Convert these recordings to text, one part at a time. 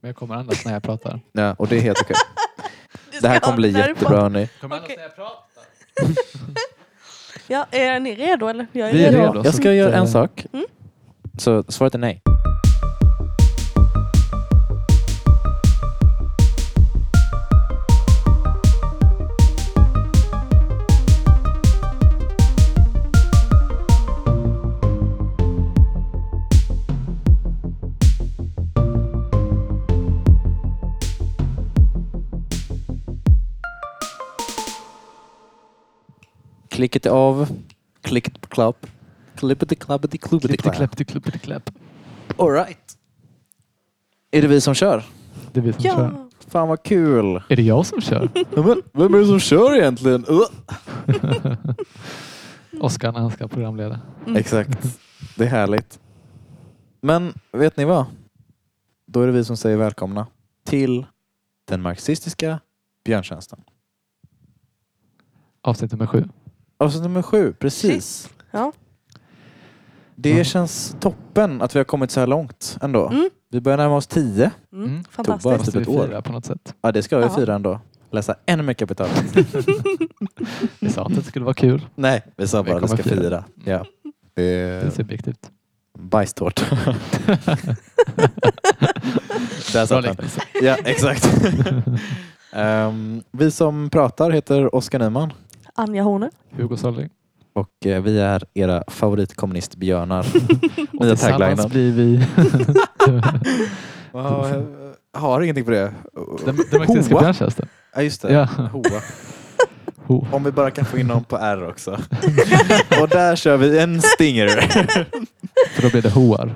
Men jag kommer andas när jag pratar. Ja, och det är helt okej. Det här kommer bli jättebra hörni. Kommer andas Okej. när jag pratar. Ja, är ni redo eller? Jag är Vi är redo. redo. Jag ska göra en sak. Mm. Så svaret är nej. Klicket av. Klicket på klapp. Klippity klappity klubbity Klippity klapp. klappity klippity klapp. Alright. Är det vi som kör? Det är vi som kör. Ja. Fan vad kul. Är det jag som kör? Men, vem är det som kör egentligen? Uh. Oskar när han ska programleda. Mm. Exakt. Det är härligt. Men vet ni vad? Då är det vi som säger välkomna till den marxistiska björntjänsten. Avsnitt nummer sju. Avsnitt nummer sju, precis. Ja. Det Mm. känns toppen att vi har kommit så här långt ändå. Mm. Vi börjar närma oss tio. Mm. Mm. bara Fantastiskt. Måste typ vi ett år. på något sätt. Ja, det ska vi Ja. fira ändå. Läsa ännu mer kapital. Vi sa att det skulle vara kul. Nej, vi sa Vi bara att vi ska fira. fira. Ja. Det Det är är subjektivt. bajstårta. Där satt den. liknelse. Ja, exakt. Ehm, vi som pratar heter Oskar Nyman Anja Horner. Hugo Solling. och eh, vi är era favoritkommunistbjörnar. Och Nya tillsammans taglinen. blir vi Jag har ingenting på det. den, den marxistiska Hoa. björntjänsten. Ja, just det. Ja. Hoa. Ho. Om vi bara kan få in någon på R också. och där kör vi en stinger. För då blir det hoar.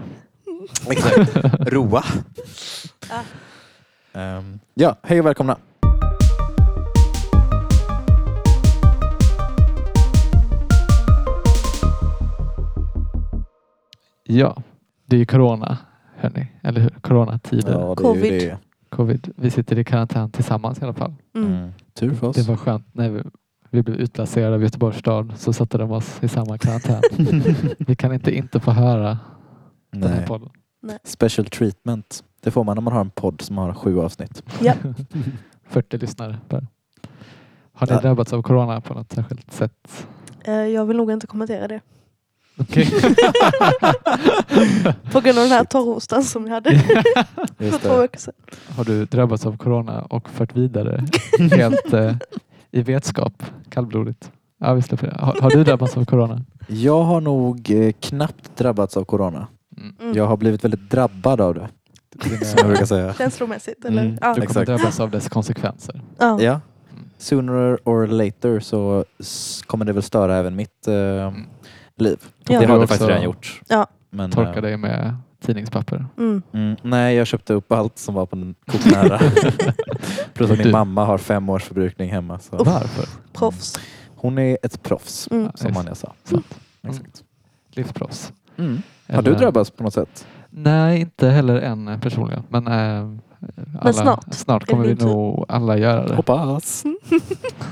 Exakt. Roa. Ah. Ehm, ja, hej och välkomna. Ja, det är ju corona, hörni. Eller hur? Coronatider. Ja, det är ju Covid. det. Covid. Vi sitter i karantän tillsammans i alla fall. Mm. Mm. Tur för oss. Det var skönt när vi, vi blev utplacerade av Göteborgs stad så satte de oss i samma karantän. vi kan inte inte få höra den här Nej. podden. Special treatment. Det får man när man har en podd som har sju avsnitt. Ja. 40 lyssnare per. Har ni Ja. drabbats av corona på något särskilt sätt? Eh, Jag vill nog inte kommentera det. Okej. På grund av den här torrhostan som jag hade för två det. veckor sedan. Har du drabbats av corona och fört vidare helt eh, i vetskap, kallblodigt? Ja, vi släpper det. Har, har du drabbats av corona? Jag har nog eh, knappt drabbats av corona. Mm. Mm. Jag har blivit väldigt drabbad av det. Dina- Som jag brukar säga. Känslomässigt Mm. eller? Ja. Du kommer Exakt. drabbas av dess konsekvenser. Ja. Ja. Mm. Sooner or later så kommer det väl störa även mitt eh, Mm. Liv. Ja. Det har Du det faktiskt redan gjort. Ja. Men, Torka eh, dig med tidningspapper. Mm. mm, nej, jag köpte upp allt som var på den koknära. Plus att min mamma har fem års förbrukning hemma. Så. Varför? Proffs. Hon är ett proffs, Mm. som Nice. Anja sa. Sant. Exakt. Livsproffs. Mm. Har du drabbats på något sätt? Nej, inte heller än personligen. Men, äh, alla, snart. snart kommer vi nog alla göra det. Hoppas.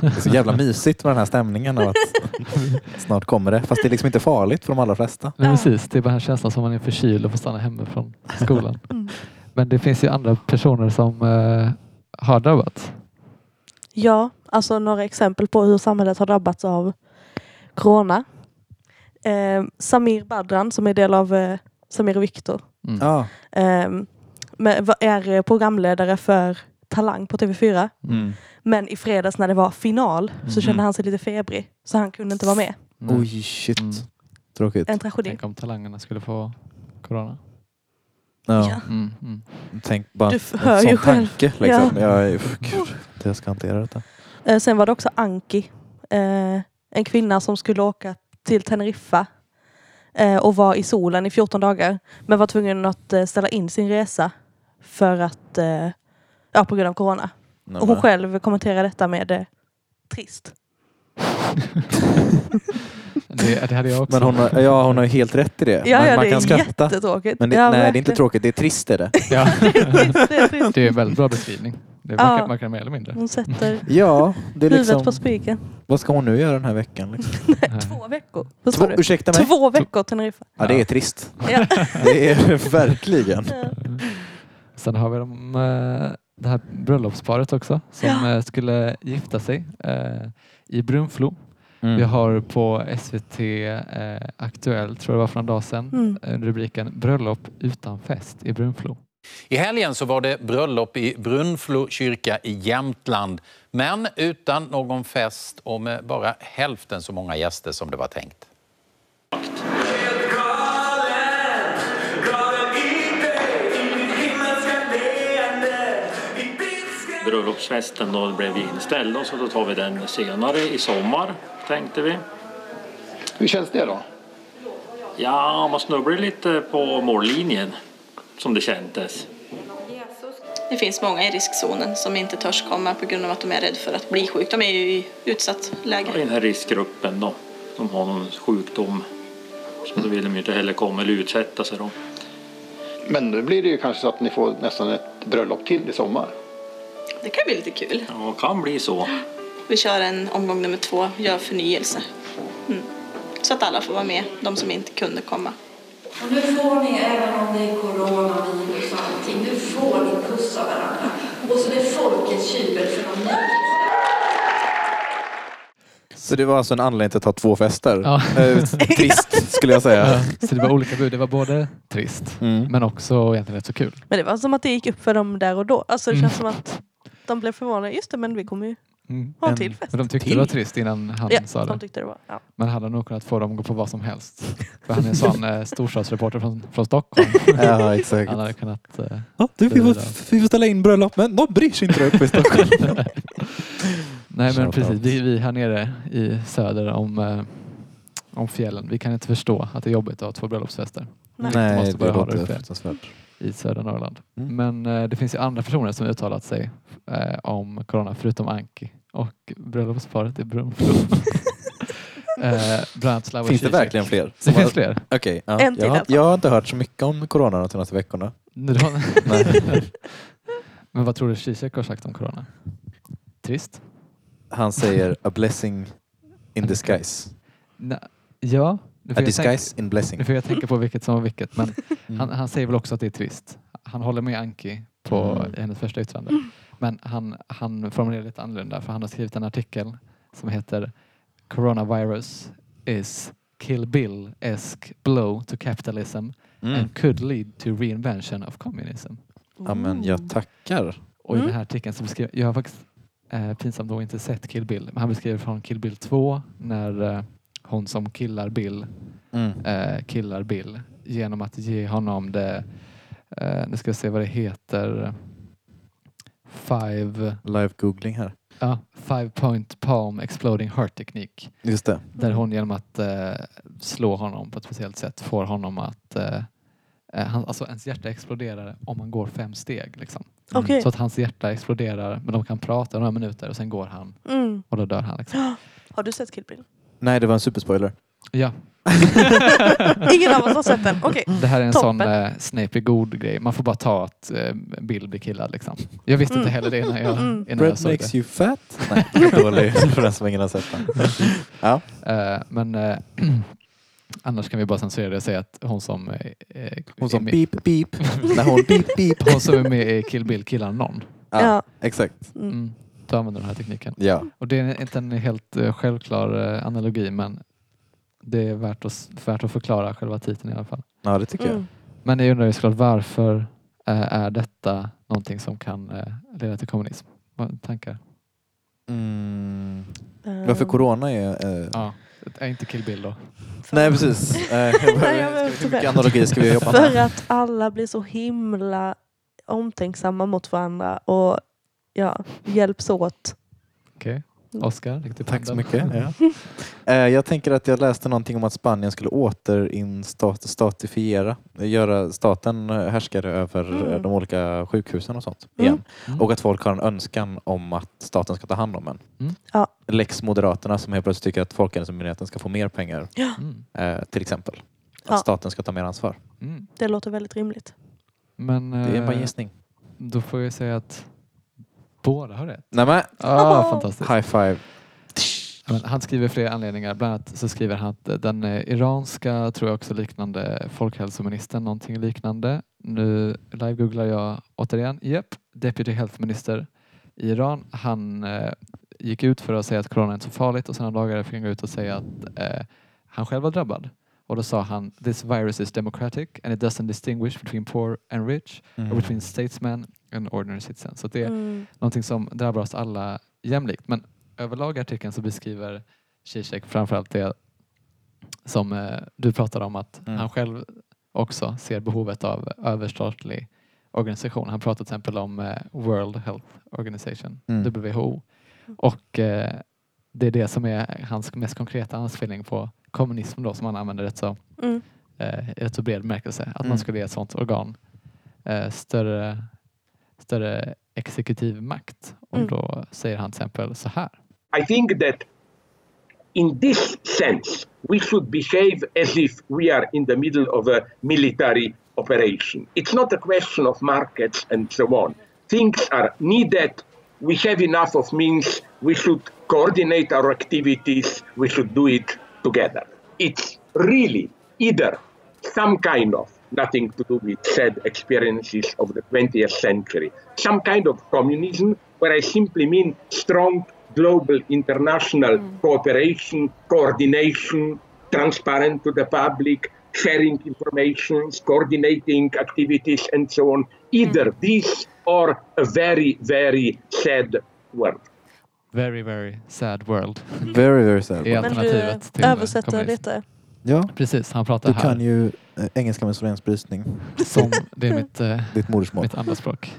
Det är så jävla mysigt med den här stämningen av att snart kommer det. Fast det är liksom inte farligt för de allra flesta. Nej, precis. Det är bara den känslan som man är förkyld och får stanna hemma från skolan. Mm. Men det finns ju andra personer som eh, har drabbats. Ja, alltså några exempel på hur samhället har drabbats av corona. Eh, Samir Badran som är del av eh, Samir och Viktor Mm. Ja. eh, med- är eh, programledare för Talang på TV4. Mm. Men i fredags när det var final så Mhm. kände han sig lite febrig så han kunde inte vara med. Mm. Oj, shit. Mm. Tråkigt. En tragedi. Tänk om talangerna skulle få corona. Ja. Ja. Mm. Mm. Tänk bara Du en hör sån ju själv. tanke. Liksom. Ja. Jag, gud, det jag ska hantera detta. Eh, sen var det också Anki. Eh, en kvinna som skulle åka till Teneriffa eh, och var i solen i 14 dagar. Men var tvungen att ställa in sin resa för att, eh, ja på grund av corona. Nej, Och hon men- själv kommenterar detta med eh, trist. Det, det hade jag också. Men hon har, ja, hon har ju helt rätt i det. Ja, man, ja man det kan är skratta. jättetråkigt. Men det, ja, nej, det är inte verkligen. tråkigt. Det är trist är det. ja. det är trist. det är en väldigt bra beskrivning. Det Ja. verkar, verkar mer eller mindre. Hon sätter Ja, det är huvudet liksom... på spiken. Vad ska hon nu göra den här veckan? Liksom? Två veckor. Två, du? ursäkta mig? Två veckor Teneriffa. Ja, det är trist. Ja. Det är verkligen. Sen har vi de, eh, det här bröllopsparet också som Ja. eh, skulle gifta sig eh, i Brunflo. Mm. Vi har på SVT eh, Aktuellt, tror jag det var för en dag sedan, Mm. rubriken Bröllop utan fest i Brunflo. I helgen så var det bröllop i Brunflo kyrka i Jämtland. Men utan någon fest och med bara hälften så många gäster som det var tänkt. Bröllopsfesten då blev inställd och så då tar vi den senare i sommar tänkte vi. Hur känns det då? Ja, man snubblar lite på mållinjen som det kändes. Det finns många i riskzonen som inte törs komma på grund av att de är rädda för att bli sjuka. De är ju i utsatt I läge. den här riskgruppen då, som har någon sjukdom. Så då vill de ju inte heller komma eller utsätta sig då. Men nu blir det ju kanske så att ni får nästan ett bröllop till i sommar. Det kan bli lite kul. Ja, kan bli så. Vi kör en omgång nummer två, gör förnyelse. Mm. Så att alla får vara med, de som inte kunde komma. Och nu får ni, även om det är coronavirus och allting, nu får ni pussa varandra. Och så är det folkets jubel för någon ny. Så det var alltså en anledning till att ha två fester? Ja. Eh, Trist skulle jag säga. Så det var olika bud. Det var både trist Mm. men också egentligen rätt så kul. Men det var som att det gick upp för dem där och då. Alltså det Mm. känns som att de blev förvånade. Just det, men vi kommer ju Mm. ha en till fest. Men de tyckte Till? det var trist innan han Ja, sa de det. tyckte det var. Ja. Men hade nog kunnat få dem att gå på vad som helst. För han är en sån eh, storstadsreporter från, från Stockholm. Ja, exakt. Han hade kunnat... Eh, Ja, du, vi, får, vi får ställa in bröllop, men de bryr sig inte där uppe i Stockholm. Nej men precis, vi, vi här nere i söder om, eh, om fjällen, vi kan inte förstå att det är jobbigt att ha två bröllopsfester Nej. Nej, måste det börja ha det låter fruktansvärt. I södra Norrland. Mm. Men eh, det finns ju andra personer som uttalat sig eh, om corona förutom Anki och bröllopsparet i Brunflo. eh, bland annat Slavoj Finns det verkligen fler? Det finns fler. Okej, ja. Jag, har, jag har inte hört så mycket om corona de senaste veckorna. Men vad tror du Zizek har sagt om corona? Trist? Han säger a blessing in disguise. Ja, A jag tänka, disguise in blessing. nu får jag tänka på vilket som var vilket. Men Mm. han, han säger väl också att det är trist. Han håller med Anki på Mm. hennes första yttrande. Men han, han formulerar lite annorlunda för han har skrivit en artikel som heter Coronavirus is Kill Bill-esque blow to capitalism Mm. and could lead to reinvention of communism. Ja, men jag tackar. Och i Mm. den här artikeln så beskriver, jag har faktiskt eh, pinsamt nog inte sett Kill Bill, men han beskriver från Kill Bill 2 när eh, hon som killar Bill Mm. eh, killar Bill genom att ge honom det, eh, nu ska jag se vad det heter, five, Live-googling här. ja, five point palm exploding heart teknik. Just det. Där hon genom att eh, slå honom på ett speciellt sätt får honom att eh, eh, han, alltså ens hjärta exploderar om man går fem steg. Liksom. Okej. Så att hans hjärta exploderar men de kan prata några minuter och sen går han Mm. och då dör han. Liksom. Har du sett Kill Bill? Nej, det var en superspoiler. Ja, Ingen av oss har sett den. Okej. det här är en Toppen. sån eh, Snape är god grej. Man får bara ta att eh, Bill blir killad. Liksom. Jag visste inte heller det innan jag, Mm. innan jag Bread såg makes det. you fat. Nej, dålig för den som ingen har sett den. Ja. Eh, men eh, annars kan vi bara censurera det och säga att hon som, eh, eh, Hon är som med, beep, beep. När hon beep, beep. hon som är med i Kill Bill killar någon. Ja, Ja. exakt. Mm. Då använder den här tekniken. Ja. Och det är inte en helt eh, självklar eh, analogi men det är värt att, värt att förklara själva titeln i alla fall. ja, det tycker jag. Mm. Men jag undrar ju såklart varför eh, är detta någonting som kan leda till kommunism? Vad tankar? Mm. Varför corona är... Eh... Ja. Är inte Kill Bill då? Nej, precis. Eh, Nej, jag vet hur analogi ska vi jobba För med? att alla blir så himla omtänksamma mot varandra och ja, hjälps åt. Okej. Mm. Oskar, Tack så mycket. Ja. Eh, Jag tänker att jag läste någonting om att Spanien skulle återinstatifiera, göra staten härskare över eh, Mm. de olika sjukhusen och sånt Mm. igen. Mm. Och att folk har en önskan om att staten ska ta hand om en. Mm. Ja. Lex Moderaterna som helt plötsligt tycker att Folkhälsomyndigheten ska få mer pengar Mm. eh, till exempel. Att Ja. staten ska ta mer ansvar. Mm. Det låter väldigt rimligt. Men Det är bara en gissning. då får jag säga att båda har rätt. Nej men, Ah, Oh. fantastiskt. high five. Men han skriver flera anledningar. Bland annat så skriver han att den eh, iranska, tror jag också liknande, folkhälsoministern, någonting liknande, Nu live-googlar jag återigen. Japp, Deputy Health Minister i Iran. Han eh, gick ut för att säga att corona är inte så farligt och sen några dagar fick han gå ut och säga att eh, han själv var drabbad. Och då sa han This virus is democratic and it doesn't distinguish between poor and rich or between statesmen and ordinary citizens. Så det är Mm. någonting som drabbar oss alla jämlikt. Men överlag i artikeln så beskriver Zizek framförallt det som eh, du pratade om att Mm. han själv också ser behovet av överstatlig organisation. Han pratar till exempel om eh, World Health Organization, Mm. WHO. Och eh, det är det som är hans mest konkreta anspelning på kommunism då som han använder rätt så, Mm. eh, i rätt så bred bemärkelse. Att Mm. man skulle ge ett sådant organ eh, större, större exekutiv makt. Och Mm. då säger han till exempel så här. I think that in this sense, we should behave as if we are in the middle of a military operation. It's not a question of markets and so on. Things are needed. We have enough of means. We should coordinate our activities. We should do it together. It's really either some kind of nothing to do with sad experiences of the 20th century, some kind of communism where I simply mean strong global international hmm. cooperation, coordination, transparent to the public, sharing information, coordinating activities, and so on. Either hmm. this or a very, very sad world. Very, very sad world. Very, very sad. är Men alternativet du till översätter lite. Ja, Precis, han pratar du här kan ju eh, engelska med slovensk brytning. som det är mitt, eh, Ditt modersmål. mitt andra språk.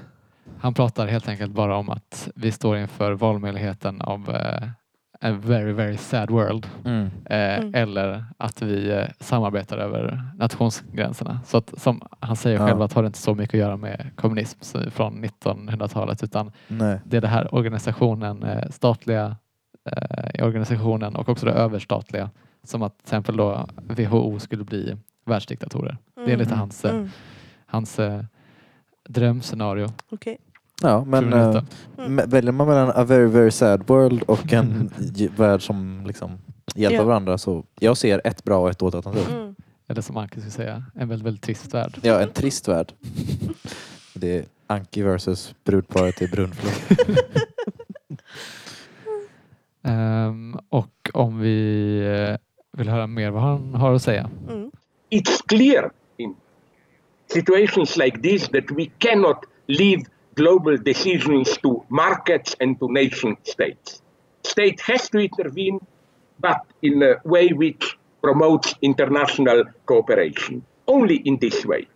Han pratar helt enkelt bara om att vi står inför valmöjligheten av eh, a very, very sad world. Mm. Eh, Mm. Eller att vi eh, samarbetar över nationsgränserna. Så att, som han säger Ja. själv att har det inte så mycket att göra med kommunism från 1900-talet utan Nej. det är det här organisationen, eh, statliga eh, organisationen och också det överstatliga som att till exempel då WHO skulle bli världsdiktatorer. Det är lite Mm. hans, eh, Mm. hans eh, drömscenario. Okej. Ja, men me- väljer man mellan a very, very sad world och en värld som liksom hjälper Ja. varandra så jag ser ett bra och ett dåligt alternativ. Mm. Eller som Anki skulle säga, en väldigt, väldigt trist värld. Ja, en trist värld. Det är Anki versus brudparet i Brunflo. Ehm, och om vi eh, vill höra mer vad han har att säga. Mm. it's clear in situations like this that we cannot leave global decisions to markets and to nation states. State has to intervene, but in a way which promotes international cooperation. Only in this way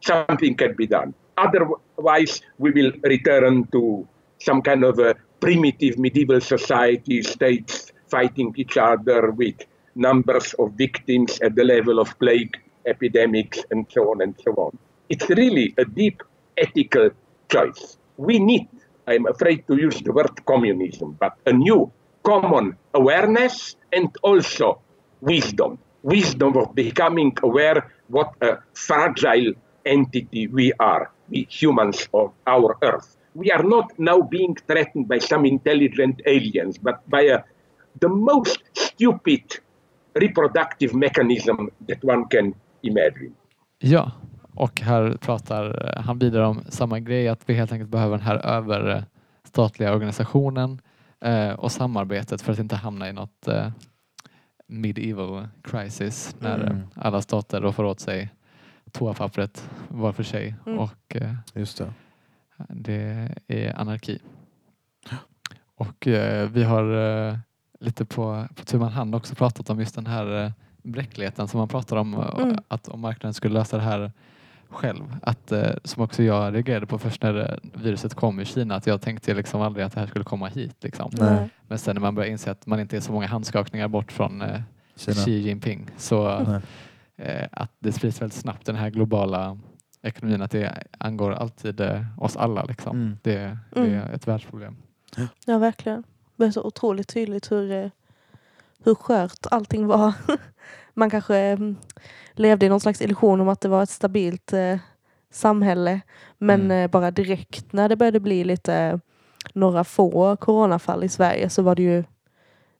something can be done. Otherwise, we will return to some kind of a primitive medieval society, states fighting each other with numbers of victims at the level of plague epidemics and so on and so on. It's really a deep ethical choice. We need, I'm afraid to use the word communism, but a new common awareness and also wisdom. Wisdom of becoming aware what a fragile entity we are, we humans of our earth. We are not now being threatened by some intelligent aliens, but by a, the most stupid reproductive mechanism that one can imagine. Ja, och här pratar han vidare om samma grej att vi helt enkelt behöver den här överstatliga organisationen eh, och samarbetet för att inte hamna i något eh, medieval crisis när Mm. eh, alla stater då får åt sig toapappret var för sig Mm. och eh, Just det. det är anarki. Och eh, vi har eh, lite på, på tu man hand också pratat om just den här eh, bräckligheten som man pratar om eh, Mm. att om marknaden skulle lösa det här själv. Att, eh, som också jag reagerade på först när det, viruset kom i Kina att jag tänkte liksom aldrig att det här skulle komma hit. Liksom. Nej. Men sen när man börjar inse att man inte är så många handskakningar bort från eh, Kina. Xi Jinping så eh, att det sprids väldigt snabbt den här globala ekonomin att det angår alltid eh, oss alla. Liksom. Mm. Det, det Mm. är ett världsproblem. Ja, verkligen. Det är så otroligt tydligt hur, eh, hur skört allting var. Man kanske mm, levde i någon slags illusion om att det var ett stabilt eh, samhälle. Men Mm. eh, bara direkt när det började bli lite några få coronafall i Sverige så var det ju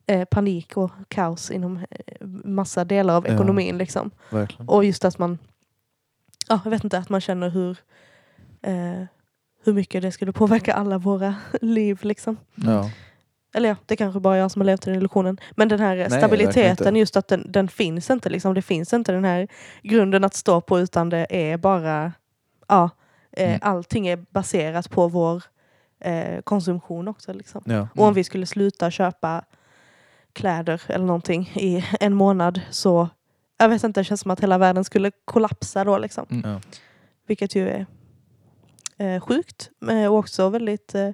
eh, panik och kaos inom eh, massa delar av Ja. ekonomin. Liksom. Verkligen. Och just att man ja, jag vet inte, att man känner hur, eh, hur mycket det skulle påverka alla våra liv liksom. Ja. Eller ja, det är kanske bara jag som har levt i den illusionen. Men den här verkligen stabiliteten, just att den, den finns inte. Liksom. Det finns inte den här grunden att stå på utan det är bara, ja, eh, Mm. allting är baserat på vår eh, konsumtion också. Liksom. Ja. Och om vi skulle sluta köpa kläder eller någonting i en månad så, jag vet inte, det känns som att hela världen skulle kollapsa då. Liksom. Mm. Vilket ju är eh, sjukt och också väldigt, eh,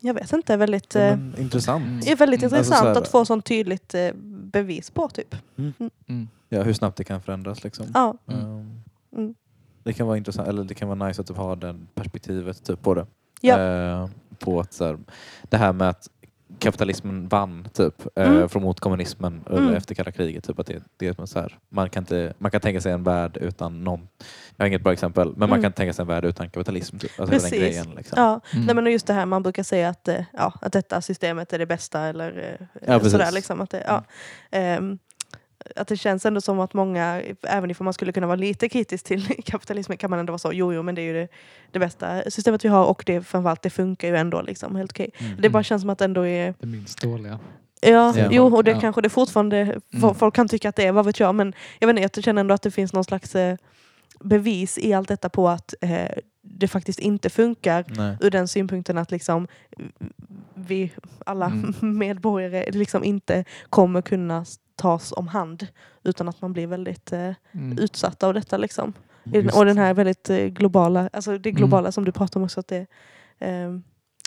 jag vet inte, väldigt, Ja, eh, men, intressant. är väldigt Mm. intressant Alltså så här- att få sånt tydligt eh, bevis på typ. Mm. Ja, hur snabbt det kan förändras liksom. Ja, Mm. Mm. Det kan vara intressant, eller det kan vara nice att typ ha det perspektivet typ, på det. Ja. Eh, på att, så här, det här med att kapitalismen vann typ, eh, Mm. från mot kommunismen Mm. eller efter kalla kriget. Typ, att det, det är så här, man, kan inte, man kan tänka sig en värld utan någon, jag har inget bra exempel, men man Mm. kan tänka sig en värld utan kapitalism. Typ. Alltså Precis. grejen. Liksom. ja. Mm. Nej, men just det här man brukar säga att, eh, ja, att detta systemet är det bästa eller eh, Ja, sådär. Liksom, att, det, ja. Ehm, att det känns ändå som att många, även om man skulle kunna vara lite kritisk till kapitalismen kan man ändå vara så, jo jo men det är ju det, det bästa systemet vi har och det framförallt det funkar ju ändå liksom helt okej. Mm. Det bara känns som att det ändå är Det minst dåliga. Ja, Ja. jo och det Ja. kanske det fortfarande, Mm. folk kan tycka att det är, vad vet jag, men jag vet inte, jag känner ändå att det finns någon slags eh, bevis i allt detta på att eh, det faktiskt inte funkar Nej. ur den synpunkten att liksom vi alla Mm. medborgare liksom inte kommer kunna tas om hand utan att man blir väldigt eh, Mm. utsatt av detta liksom. Just Och den här väldigt eh, globala, alltså det Mm. globala som du pratar om också att det, eh,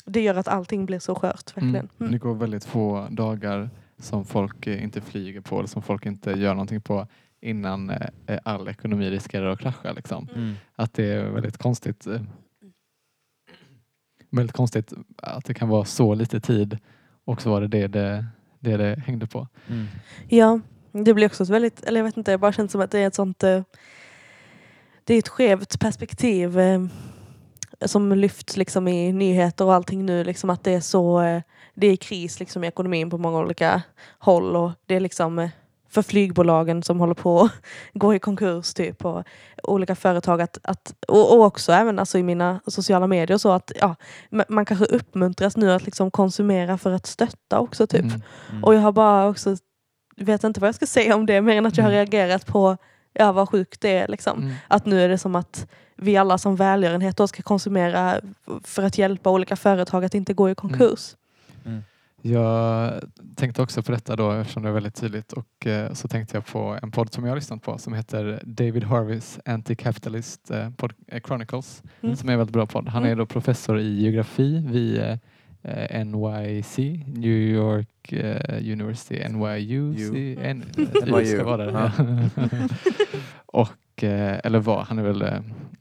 det gör att allting blir så skört verkligen. Mm. Mm. Det går väldigt få dagar som folk inte flyger på eller som folk inte gör någonting på innan eh, all ekonomi riskerar att krascha. Liksom. Mm. Att det är väldigt konstigt. eh, Väldigt konstigt att det kan vara så lite tid och så var det det det, det, det hängde på. Mm. Ja, det blir också ett väldigt, eller jag vet inte, det bara känns som att det är ett sånt, eh, det är ett skevt perspektiv eh, som lyfts liksom i nyheter och allting nu, liksom att det är så, eh, det är kris liksom i ekonomin på många olika håll och det är liksom eh, för flygbolagen som håller på att gå i konkurs typ och olika företag att, att och, och också även alltså i mina sociala medier så att ja, ma- man kanske uppmuntras nu att liksom konsumera för att stötta också typ. Mm. Mm. Och jag har bara också, vet inte vad jag ska säga om det mer än att jag har Mm. reagerat på ja, vad sjukt det är. Liksom. Mm. Att nu är det som att vi alla som välgörenhet då ska konsumera för att hjälpa olika företag att inte gå i konkurs. Jag tänkte också på detta då eftersom det är väldigt tydligt och eh, så tänkte jag på en podd som jag har lyssnat på som heter David Harveys Anti-Capitalist eh, eh, Chronicles Mm. som är en väldigt bra podd. Han är Mm. då professor i geografi vid eh, eh, NYC, New York eh, University, NYU. U. N, NYU, ska vara det. ja. och, eller var, han är väl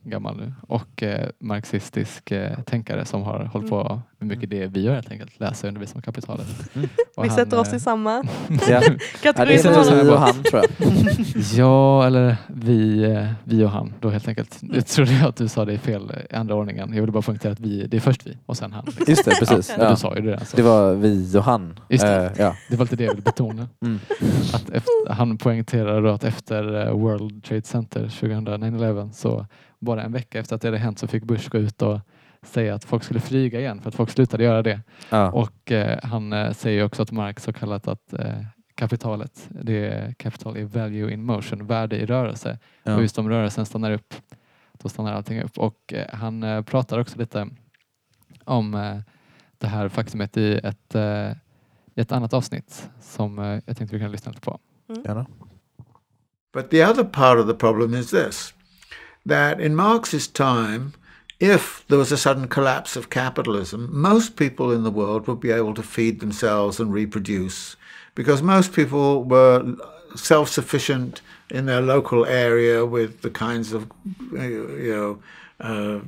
gammal nu. Och eh, marxistisk eh, tänkare som har hållit på med mycket det vi gör helt enkelt. Läsa och undervisa om kapitalet. Mm. Vi han, sätter oss eh, i samma Ja. Ja, kategori det som honom. vi och han tror jag. Ja, eller vi, eh, vi och han då helt enkelt. Jag trodde att du sa det i fel i andra ordningen. Jag ville bara poängtera att vi, det är först vi och sen han. liksom. Just det, precis. Ja. Du sa ju det. Alltså. Det var vi och han. Just det. Eh, ja. Det var lite det jag ville betona. Mm. Att efter, han poängterade då att efter eh, World Trade Center 2011 så bara en vecka efter att det hade hänt så fick Bush gå ut och säga att folk skulle flyga igen för att folk slutade göra det. Ja. Och eh, han eh, säger också att Marx har kallat att eh, kapitalet, det är capital är value in motion, värde i rörelse. Ja. Och just om rörelsen stannar upp, då stannar allting upp. Och eh, han eh, pratar också lite om eh, det här faktumet i ett, eh, i ett annat avsnitt som eh, jag tänkte vi kan lyssna lite på. Gärna. But the other part of the problem is this that in Marx's time, if there was a sudden collapse of capitalism, most people in the world would be able to feed themselves and reproduce because most people were self sufficient in their local area with the kinds of, uh, you know, uh,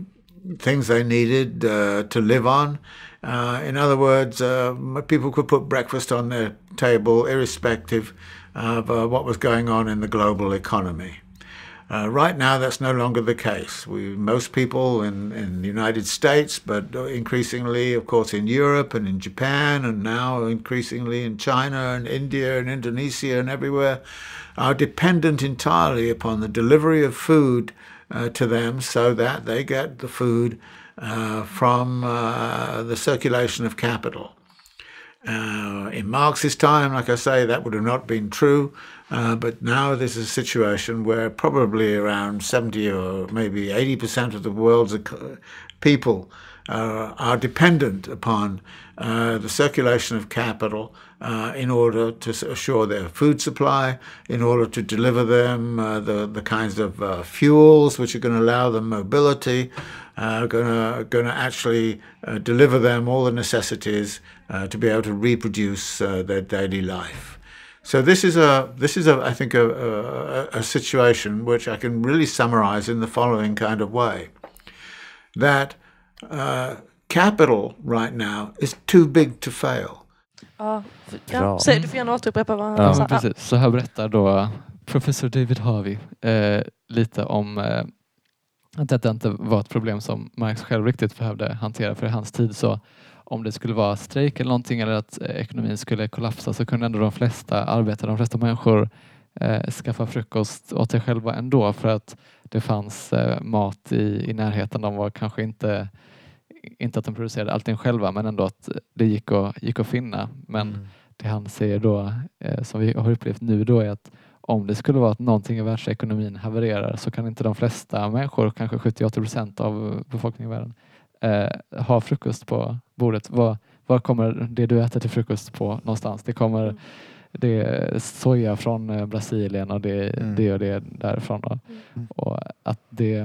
things they needed uh, to live on. Uh, in other words, uh, people could put breakfast on their table irrespective of uh, what was going on in the global economy. Uh, right now, that's no longer the case. We, most people in, in the United States, but increasingly, of course, in Europe and in Japan, and now increasingly in China and India and Indonesia and everywhere, are dependent entirely upon the delivery of food uh, to them so that they get the food uh, from uh, the circulation of capital. Uh, in Marx's time, like I say, that would have not been true. Uh, but now this is a situation where probably around 70 or maybe 80% of the world's people uh, are dependent upon uh, the circulation of capital uh, in order to assure their food supply, in order to deliver them uh, the, the kinds of fuels which are going to allow them mobility, uh, going to actually deliver them all the necessities to be able to reproduce their daily life. So this is a this is a I think a, a, a situation which I can really summarize in the following kind of way: that uh, capital right now is too big to fail. Ja, ja. Säg, du får gärna återupprepa vad han Ja, sa. precis. Så här berättar då professor David Harvey eh, lite om eh, att detta inte var ett problem som Marx själv riktigt behövde hantera för i hans tid så om det skulle vara strejk eller någonting eller att eh, ekonomin skulle kollapsa så kunde ändå de flesta arbetare, de flesta människor eh, skaffa frukost åt sig själva ändå för att det fanns eh, mat i, i närheten. De var kanske inte inte att de producerade allting själva men ändå att det gick att, gick att finna. Men Mm. det han säger då, eh, som vi har upplevt nu då är att om det skulle vara att någonting i världsekonomin havererar så kan inte de flesta människor, kanske 70-80 procent av befolkningen i världen, eh, ha frukost på bordet. Var, var kommer det du äter till frukost på någonstans? Det kommer Mm. det är soja från eh, Brasilien och det, Mm. det och det därifrån. Då. Mm. Och att det,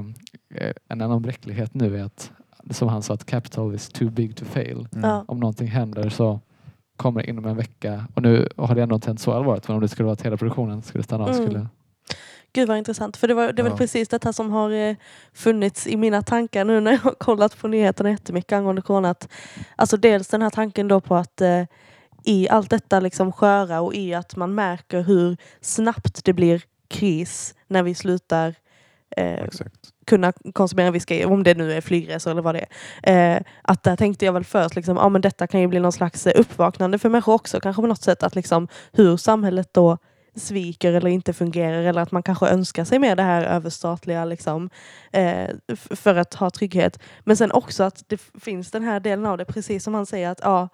eh, en annan bräcklighet nu är att, som han sa, att capital is too big to fail. Mm. Om någonting händer så kommer det inom en vecka. Och nu har det ändå inte hänt så allvarligt. Men om det skulle vara att hela produktionen skulle stanna av Mm. skulle... Gud vad intressant. För det, var, det är väl Ja. precis detta som har eh, funnits i mina tankar nu när jag har kollat på nyheterna jättemycket angående corona. Att, alltså dels den här tanken då på att eh, i allt detta liksom sköra och i att man märker hur snabbt det blir kris när vi slutar eh, kunna konsumera whisky, om det nu är flygresor eller vad det är. Eh, att där tänkte jag väl först, liksom, ja, men detta kan ju bli någon slags eh, uppvaknande för människor också, kanske på något sätt, att liksom, hur samhället då sviker eller inte fungerar eller att man kanske önskar sig mer det här överstatliga liksom, eh, för att ha trygghet. Men sen också att det finns den här delen av det, precis som han säger att ja,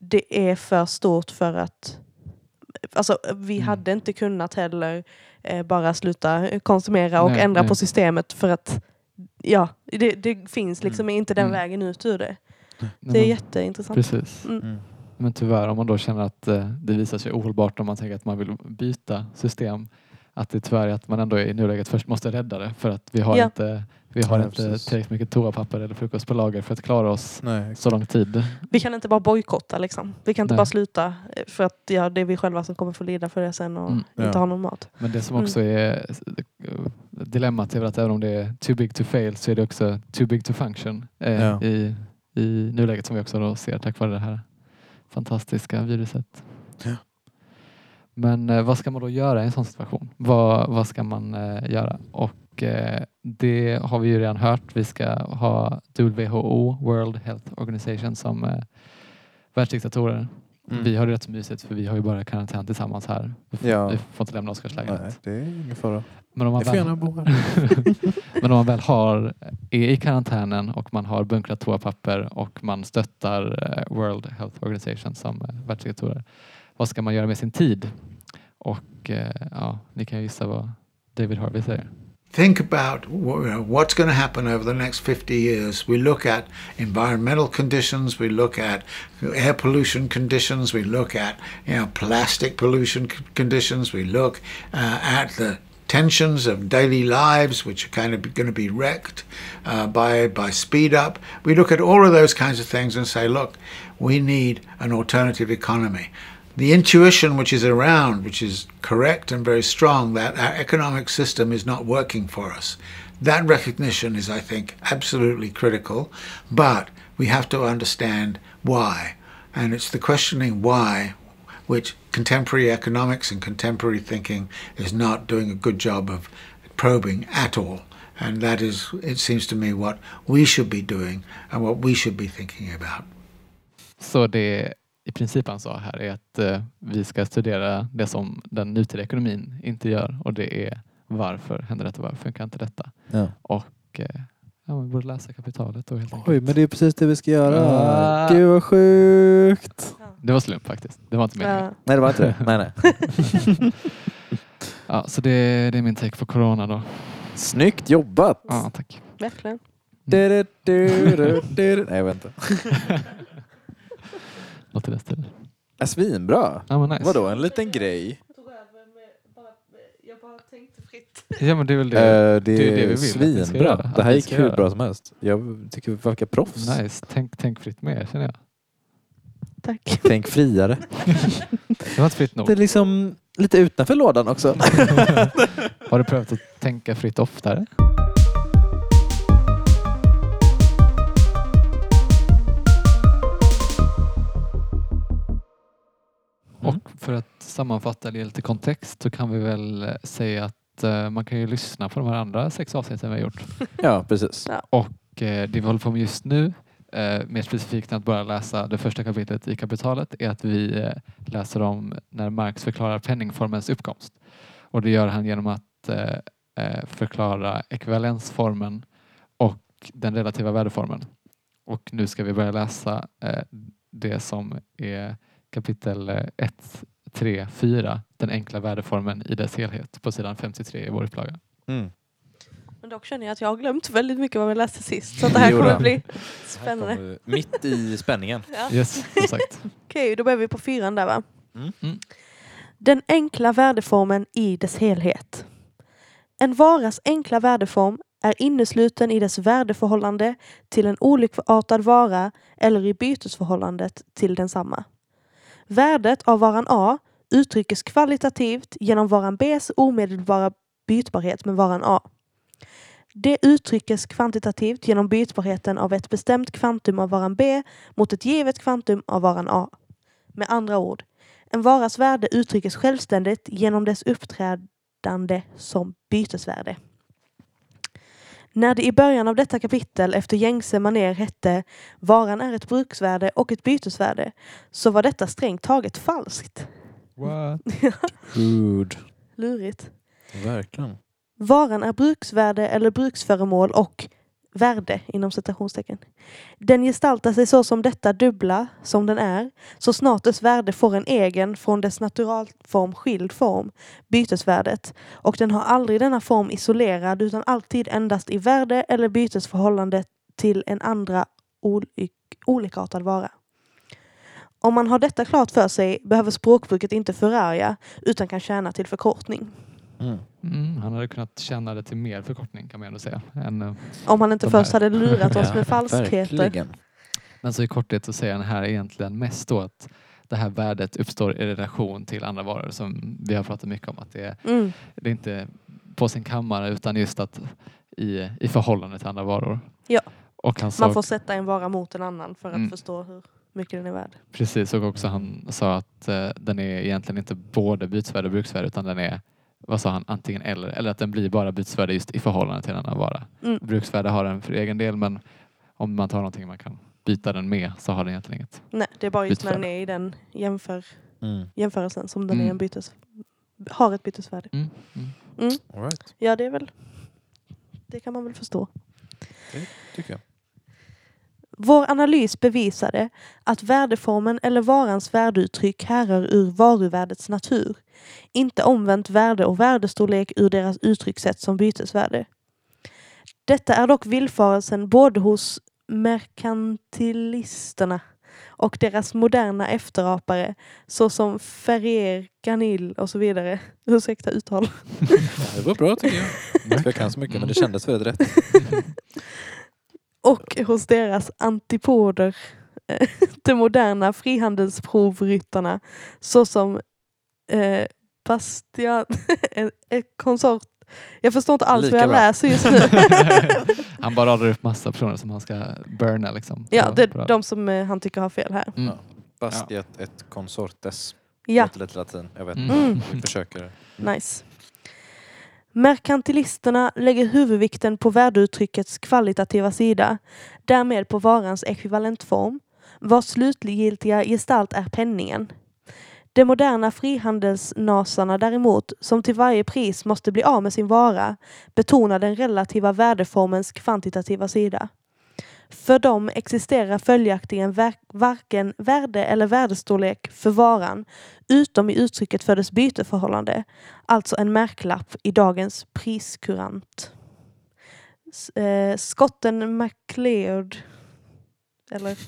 det är för stort för att Alltså, vi Mm. hade inte kunnat heller eh, bara sluta konsumera och Nej, ändra nej. på systemet för att ja, det, det finns liksom inte den Mm. vägen ut ur det. Nej, Det är men- jätteintressant. Precis. Mm. Mm. Men tyvärr om man då känner att eh, det visar sig ohållbart om man tänker att man vill byta system. Att det tyvärr är att man ändå i nuläget först måste rädda det för att vi har Ja. inte, vi har Ja, inte precis. tillräckligt mycket toapapper eller frukost på lager för att klara oss Nej, så lång tid. Vi kan inte bara bojkotta liksom. Vi kan inte Nej. bara sluta eh, för att ja, det är vi själva som kommer få lida för det sen och Mm. inte Ja. ha någon mat. Men det som Mm. också är eh, dilemmat är väl att även om det är too big to fail så är det också too big to function eh, Ja. i, i nuläget som vi också då ser tack vare det här fantastiska viruset. Ja. Men eh, vad ska man då göra i en sån situation? Vad, vad ska man eh, göra? Och eh, det har vi ju redan hört. Vi ska ha WHO, World Health Organization, som eh, världsdiktatorer. Mm. Vi har det rätt så mysigt för vi har ju bara karantän tillsammans här. Vi får, Ja. vi får inte lämna Oskars lägenhet. Nej, det är ingen fara. Men om man väl, men om man väl har, är i karantänen och man har bunkrat toapapper och man stöttar eh, World Health Organization som eh, världsdiktatorer. Vad ska man göra med sin tid? Och eh, ja, ni kan ju gissa vad David Harvey säger. Think about what's going to happen over the next 50 years. We look at environmental conditions, we look at air pollution conditions, we look at you know plastic pollution conditions, we look uh, at the tensions of daily lives, which are kind of going to be wrecked uh, by by speed up. We look at all of those kinds of things and say, look, we need an alternative economy the intuition which is around, which is correct and very strong, that our economic system is not working for us. That recognition is, I think, absolutely critical, but we have to understand why. And it's the questioning why which contemporary economics and contemporary thinking is not doing a good job of probing at all. And that is, it seems to me, what we should be doing and what we should be thinking about. Så det i princip han sa här är att eh, vi ska studera det som den nutida ekonomin inte gör och det är varför händer detta, varför funkar inte detta? Ja. Och eh, ja, man borde läsa kapitalet då helt enkelt. Oj, men det är precis det vi ska göra. Ah. Gud vad sjukt. Det var slump faktiskt. Det var inte meningen. Ja. Nej, det var inte det. Nej, nej. Ja, så det, det är min take på corona då. Snyggt jobbat! Ja, tack. Verkligen. Du, du, du, du, du. Nej, jag vet inte. Något i den stilen. Är svinbra. Ja, men nice. Vadå, en liten grej? Jag bara tänkte fritt. Ja, men det är väl det. Eh, det det är det vi vill att vi ska göra. svinbra. Att Det här vi gick ska hur göra. bra som helst. Jag tycker vi verkar proffs. Nice. Tänk, tänk fritt mer känner jag. Tack. Tänk friare. Det var inte fritt nog. Det är liksom lite utanför lådan också. Har du prövat att tänka fritt oftare? Mm. Och för att sammanfatta eller ge lite kontext så kan vi väl säga att eh, man kan ju lyssna på de här andra sex avsnitten vi har gjort. Ja, precis. Och eh, det vi håller på med just nu, eh, mer specifikt än att bara läsa det första kapitlet i kapitalet, är att vi eh, läser om när Marx förklarar penningformens uppkomst. Och det gör han genom att eh, eh, förklara ekvivalensformen och den relativa värdeformen. Och nu ska vi börja läsa eh, det som är kapitel 1, 3, 4, den enkla värdeformen i dess helhet på sidan 53 i vår upplaga. Mm. Men dock känner jag att jag har glömt väldigt mycket vad vi läste sist. Så det här kommer bli spännande. kommer Mitt i spänningen. Ja. Yes, sagt. Okej, då börjar vi på fyran där va? Mm. Mm. Den enkla värdeformen i dess helhet. En varas enkla värdeform är innesluten i dess värdeförhållande till en olikartad vara eller i bytesförhållandet till densamma. Värdet av varan A uttryckes kvalitativt genom varan Bs omedelbara bytbarhet med varan A. Det uttryckes kvantitativt genom bytbarheten av ett bestämt kvantum av varan B mot ett givet kvantum av varan A. Med andra ord, en varas värde uttryckes självständigt genom dess uppträdande som bytesvärde. När det i början av detta kapitel efter gängse maner hette varan är ett bruksvärde och ett bytesvärde så var detta strängt taget falskt. What? Good. Lurigt. Verkligen. Varan är bruksvärde eller bruksföremål och värde inom citationstecken. Den gestaltar sig så som detta dubbla som den är så snart dess värde får en egen från dess naturalform skild form, bytesvärdet, och den har aldrig denna form isolerad utan alltid endast i värde eller bytesförhållande till en andra olik, olikartad vara. Om man har detta klart för sig behöver språkbruket inte förarga utan kan tjäna till förkortning. Mm. Mm, han hade kunnat känna det till mer förkortning kan man ändå säga. Än, eh, Om han inte först här. hade lurat oss med falskheter. Verkligen. men så i korthet så säger han här egentligen mest då att det här värdet uppstår i relation till andra varor som vi har pratat mycket om. Att det är, Mm. det är inte på sin kammare utan just att i, i förhållande till andra varor. Ja. Och han sa Man får sätta en vara mot en annan för att Mm. förstå hur mycket den är värd. precis och också han sa att eh, den är egentligen inte både bytesvärde och bruksvärde utan den är vad sa han, antingen eller, eller att den blir bara bytesvärde just i förhållande till en annan vara. Mm. Bruksvärde har den för egen del men om man tar någonting man kan byta den med så har den egentligen inget. Nej, det är bara just när den är i den jämför, Mm. jämförelsen som den är Mm. en bytes, har ett bytesvärde. Mm. Mm. Mm. All right. Ja, det är väl... Det kan man väl förstå. Tycker jag. Vår analys bevisade att värdeformen eller varans värdeuttryck härrör ur varuvärdets natur. Inte omvänt värde och värdestorlek ur deras uttryckssätt som bytesvärde. Detta är dock villfarelsen både hos merkantilisterna och deras moderna efterapare såsom Ferrier, Ganil och så vidare. Ursäkta uttal. Ja, det var bra tycker jag. Inte för jag kan så mycket men det kändes väldigt rätt. och hos deras antipoder, eh, de moderna frihandelsprovryttarna såsom eh, Bastian, en, en konsort. Jag förstår inte alls Lika vad jag bra. läser just nu. han bara radar upp massa personer som han ska burna liksom. ja, det bra. är de som eh, han tycker har fel här. Mm. Ja. Bastiat ett consortes. Ja, Låter lite latin. Jag vet Mm. inte. Mm. Vi försöker. nice. Merkantilisterna lägger huvudvikten på värdeuttryckets kvalitativa sida, därmed på varans ekvivalentform, vars slutgiltiga gestalt är penningen. De moderna frihandelsnasarna däremot, som till varje pris måste bli av med sin vara, betonar den relativa värdeformens kvantitativa sida. För dem existerar följaktligen varken värde eller värdestorlek för varan utom i uttrycket för dess byteförhållande, alltså en märklapp i dagens priskurant. S- eh, Skotten MacLeod eller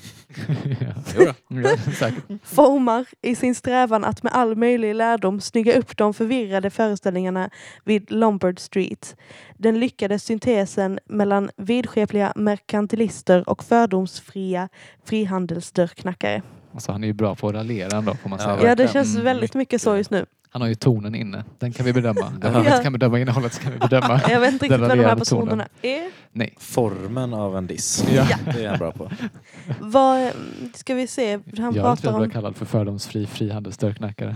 ja, säkert. formar i sin strävan att med all möjlig lärdom snygga upp de förvirrade föreställningarna vid Lombard Street. Den lyckade syntesen mellan vidskepliga merkantilister och fördomsfria frihandelsdörrknackare. Alltså, han är ju bra på att raljera ändå får man Ja, säga. Ja, det känns Mm, väldigt mycket så just nu. Han har ju tonen inne. Den kan vi bedöma. Om vi Ja. inte kan bedöma innehållet så kan vi bedöma. Jag vet inte riktigt vem de här personerna tonen. är. Nej. Formen av en diss. Ja. Det är han bra på. Vad ska vi se? Han Jag pratar att du är om... kallad för fördomsfri frihandelsdörrknackare.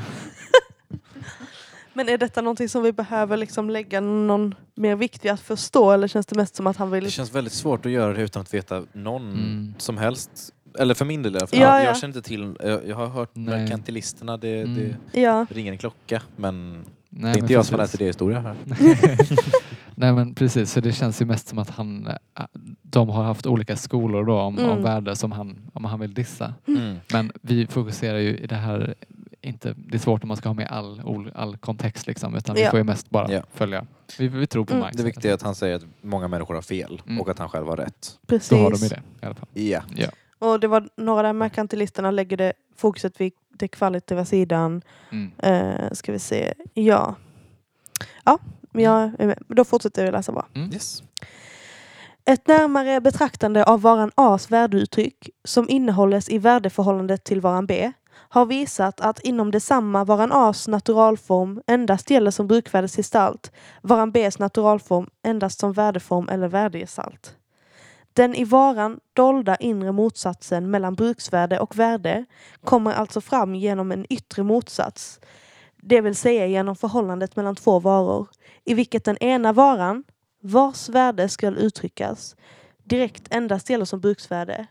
Men är detta någonting som vi behöver liksom lägga någon mer vikt vid att förstå eller känns det mest som att han vill... Det känns väldigt svårt att göra det utan att veta någon Mm. som helst. Eller för min del i alla fall. Ja, Jag ja. känner inte till, jag, jag har hört merkantilisterna, det, Mm. Ja. det ringer en klocka. Men Nej, det är inte jag som har läst idéhistoria här. Nej men precis, så det känns ju mest som att han, äh, de har haft olika skolor då om, Mm. om värde som han, om han vill dissa. Mm. Men vi fokuserar ju i det här, inte, det är svårt om man ska ha med all, all kontext liksom, utan vi Ja. får ju mest bara Ja. följa. Vi, vi tror på Mm. Marx. Det viktiga är att han säger att många människor har fel Mm. och att han själv har rätt. Precis. Då har de ju det i alla fall. Ja. Ja. Och det var några där merkantilisterna lägger det fokuset vid den kvalitativa sidan. Mm. Uh, ska vi se. Ja. Ja, men jag är med. Då fortsätter vi läsa bara. Mm. Yes. Ett närmare betraktande av varan A's värdeuttryck som innehålles i värdeförhållandet till varan B har visat att inom detsamma varan A's naturalform endast gäller som brukvärdesgestalt, varan B's naturalform endast som värdeform eller värdegestalt. Den i varan dolda inre motsatsen mellan bruksvärde och värde kommer alltså fram genom en yttre motsats, det vill säga genom förhållandet mellan två varor, i vilket den ena varan, vars värde skall uttryckas, direkt endast gäller som bruksvärde.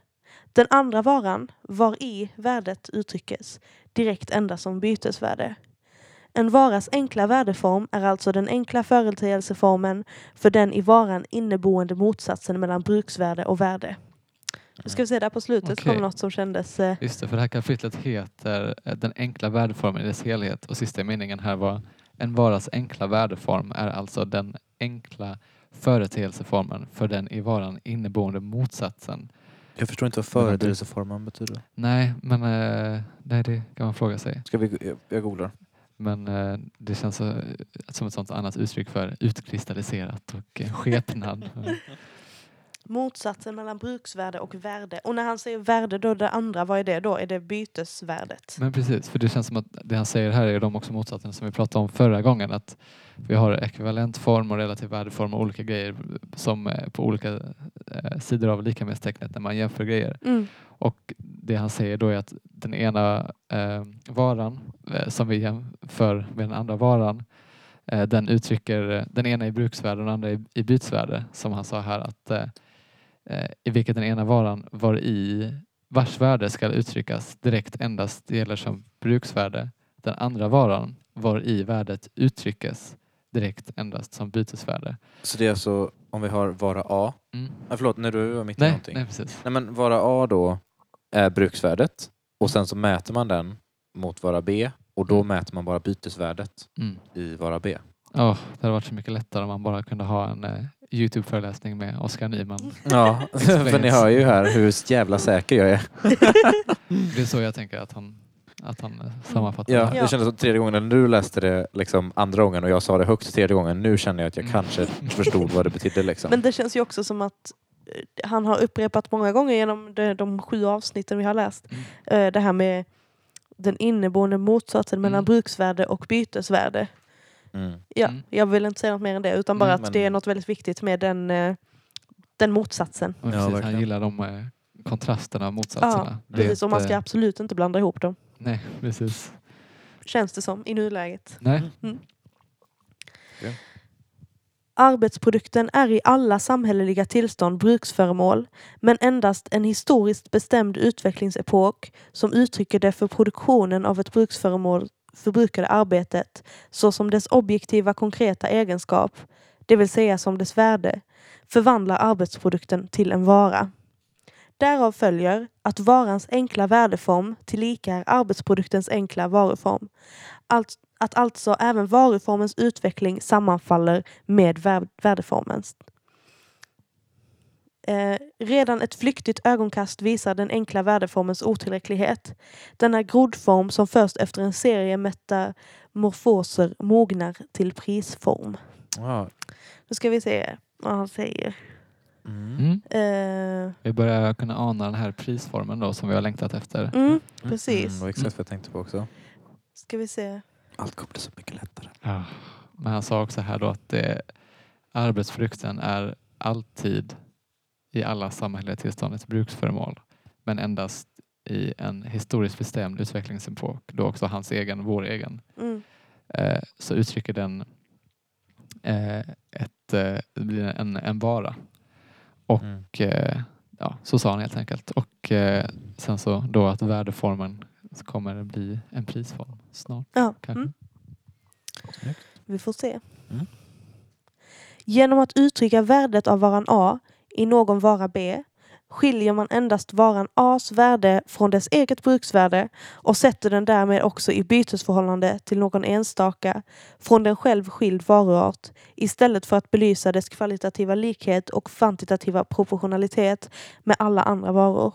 Den andra varan, var i värdet uttryckes, direkt endast som bytesvärde. En varas enkla värdeform är alltså den enkla företeelseformen för den i varan inneboende motsatsen mellan bruksvärde och värde. Nu ska vi se, där på slutet Okej. kom något som kändes... Eh, Just det, för det här kapitlet heter eh, Den enkla värdeformen i dess helhet och sista meningen här var En varas enkla värdeform är alltså den enkla företeelseformen för den i varan inneboende motsatsen. Jag förstår inte vad företeelseformen betyder. Nej, men eh, nej, det kan man fråga sig. Ska vi, jag, jag googlar. Men eh, det känns så, som ett sånt annat uttryck för utkristalliserat och eh, skepnad. motsatsen mellan bruksvärde och värde. Och när han säger värde då, det andra, vad är det då? Är det bytesvärdet? Men precis, för det känns som att det han säger här är de också motsatsen som vi pratade om förra gången. Att vi har ekvivalentform och relativ värdeform och olika grejer som är på olika eh, sidor av likamässtecknet när man jämför grejer. Mm. Och det han säger då är att den ena eh, varan eh, som vi jämför med den andra varan eh, den uttrycker, eh, den ena i bruksvärde och den andra i, i bytesvärde som han sa här att eh, eh, i vilket den ena varan var i vars värde ska uttryckas direkt endast gäller som bruksvärde. Den andra varan var i värdet uttryckes direkt endast som bytesvärde. Så det är alltså om vi har vara A. Mm. Ah, förlåt, när du var mitt i Nej, någonting. nej, precis. Nej men vara A då är bruksvärdet och sen så mäter man den mot vara B och då Mm. mäter man bara bytesvärdet Mm. i vara B. Ja, det hade varit så mycket lättare om man bara kunde ha en eh, Youtube-föreläsning med Oskar Nyman. Ja, för ni hör ju här hur jävla säker jag är. Det är så jag tänker att han, att han eh, sammanfattar Ja, det det kändes som tredje gången när du läste det liksom andra gången och jag sa det högt tredje gången. Nu känner jag att jag Mm. kanske förstod vad det betydde. Liksom. Men det känns ju också som att han har upprepat många gånger genom de, de sju avsnitten vi har läst. Mm. eh, Det här med den inneboende motsatsen mellan Mm. bruksvärde och bytesvärde. Mm. Ja, Mm. Jag vill inte säga något mer än det utan bara Mm, att men- det är något väldigt viktigt med den, eh, den motsatsen. Ja, precis, han gillar de eh, kontrasterna motsatserna. Ja, Det är precis, och man ska absolut inte blanda ihop dem. Nej, precis. Känns det som i nuläget. Nej. Mm. Ja. Arbetsprodukten är i alla samhälleliga tillstånd bruksföremål, men endast en historiskt bestämd utvecklingsepok som uttrycker det för produktionen av ett bruksföremål förbrukade arbetet såsom dess objektiva konkreta egenskap, det vill säga som dess värde, förvandlar arbetsprodukten till en vara. Därav följer att varans enkla värdeform tillika är arbetsproduktens enkla varuform. Allt, att alltså även varuformens utveckling sammanfaller med vär, värdeformens. Eh, redan ett flyktigt ögonkast visar den enkla värdeformens otillräcklighet. Denna grodform som först efter en serie metamorfoser mognar till prisform. Ja. Nu ska vi se vad han säger. Mm. Eh, Vi börjar kunna ana den här prisformen då som vi har längtat efter. mm, precis. Mm, det var exakt vad jag tänkte på också. Ska vi se. Allt kommer bli så mycket lättare. Ja. Men han sa också här då att det, arbetsfrukten är alltid i alla samhälleliga tillstånd ett bruksföremål men endast i en historiskt bestämd utvecklingsepok, då också hans egen, vår egen, Mm, eh, så uttrycker den eh, ett, eh, blir en, en vara. Och Mm. eh, ja, så sa han helt enkelt. Och eh, sen så då att värdeformen kommer det bli en prisform snart. ja, Kanske. mm, vi får se. Mm. Genom att uttrycka värdet av varan A i någon vara B skiljer man endast varan A's värde från dess eget bruksvärde och sätter den därmed också i bytesförhållande till någon enstaka, från den själv skild varuart istället för att belysa dess kvalitativa likhet och kvantitativa proportionalitet med alla andra varor.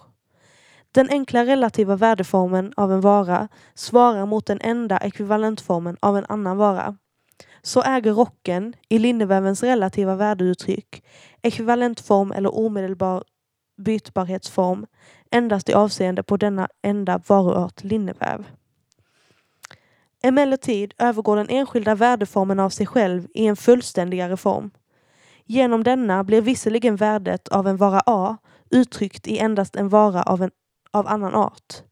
Den enkla relativa värdeformen av en vara svarar mot den enda ekvivalentformen av en annan vara. Så äger rocken, i linnevävens relativa värdeuttryck, ekvivalentform eller omedelbar bytbarhetsform endast i avseende på denna enda varuart linneväv. Emellertid övergår den enskilda värdeformen av sig själv i en fullständigare form. Genom denna blir visserligen värdet av en vara A uttryckt i endast en vara av, en, av annan art.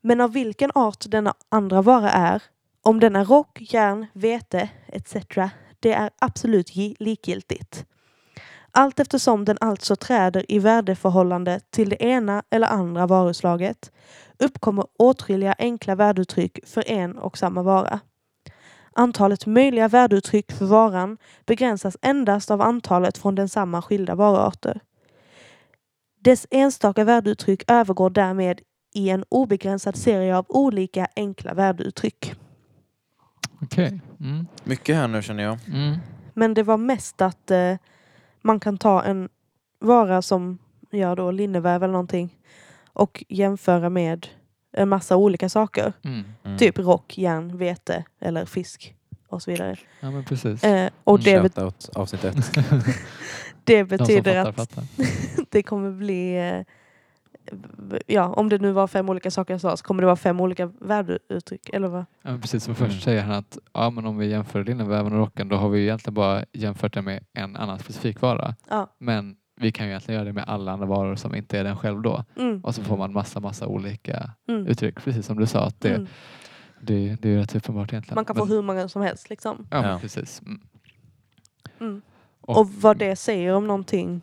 Men av vilken art denna andra vara är, om den är rock, järn, vete etc. Det är absolut likgiltigt. Allt eftersom den alltså träder i värdeförhållande till det ena eller andra varuslaget uppkommer åtskilliga enkla värdeuttryck för en och samma vara. Antalet möjliga värdeuttryck för varan begränsas endast av antalet från densamma skilda varuarter. Dess enstaka värdeuttryck övergår därmed i en obegränsad serie av olika enkla värdeuttryck. Okej. Mm. Mycket här nu känner jag. Mm. Men det var mest att eh, man kan ta en vara som ja, då linneväv eller någonting och jämföra med en massa olika saker. Mm. Mm. Typ rock, järn, vete eller fisk och så vidare. Ja men precis. Eh, och det, bet- Shoutout avsnitt ett. det De som betyder fattar, att fattar. det kommer bli eh, Ja, om det nu var fem olika saker jag sa så kommer det vara fem olika värdeuttryck. Eller vad? Ja, men precis, för Mm. först säger han att ja, men om vi jämför linneväven och rocken då har vi egentligen bara jämfört det med en annan specifik vara. Ja. Men vi kan ju egentligen göra det med alla andra varor som inte är den själv då. Mm, Och så får man massa, massa olika mm, uttryck. Precis som du sa, att det, mm. Det, det är rätt uppenbart egentligen. Man kan få Men- hur många som helst liksom. Ja, Ja. precis. Mm. Mm. Och- Och vad det säger om någonting.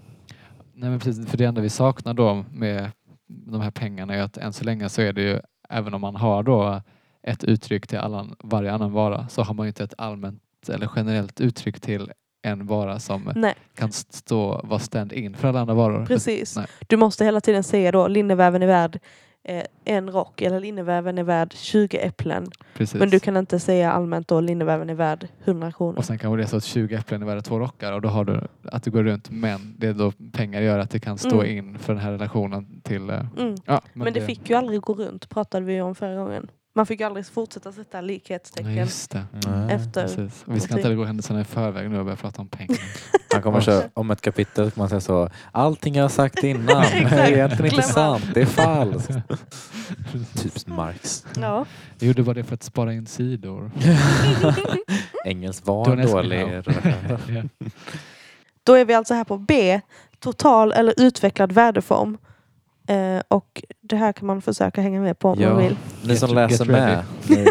Nej, men precis. För det enda vi saknar då med de här pengarna är att än så länge så är det ju, även om man har då ett uttryck till alla, varje annan vara, så har man ju inte ett allmänt eller generellt uttryck till en vara som Nej, kan stå, vara stand-in för alla andra varor. precis. Nej. Du måste hela tiden säga då linneväven är värd en rock eller linneväven är värd 20 äpplen. Precis. Men du kan inte säga allmänt då linneväven är värd 100 kronor. Och sen kanske det är så att 20 äpplen är värda två rockar och då har du att du går runt men det är då pengar gör att det kan stå Mm. in för den här relationen till... eh, Mm. Ja, Men, det, fick ju aldrig gå runt pratade vi om förra gången. Man fick aldrig fortsätta sätta Ja, likhetstecken. just det. Nej. Efter- Precis. Och vi ska inte gå händelserna i förväg nu och börja prata om pengar. Han kommer köra om ett kapitel man säga så. Allting jag har sagt innan är egentligen inte sant. Det är falskt. Typ Marx. Ja. Jag gjorde bara det för att spara in sidor. Engelsk Då var dålig. Ja. Då är vi alltså här på B. Total eller utvecklad värdeform. Eh, och det här kan man försöka hänga med på om Ja. man vill. Ni som läser get med, ni,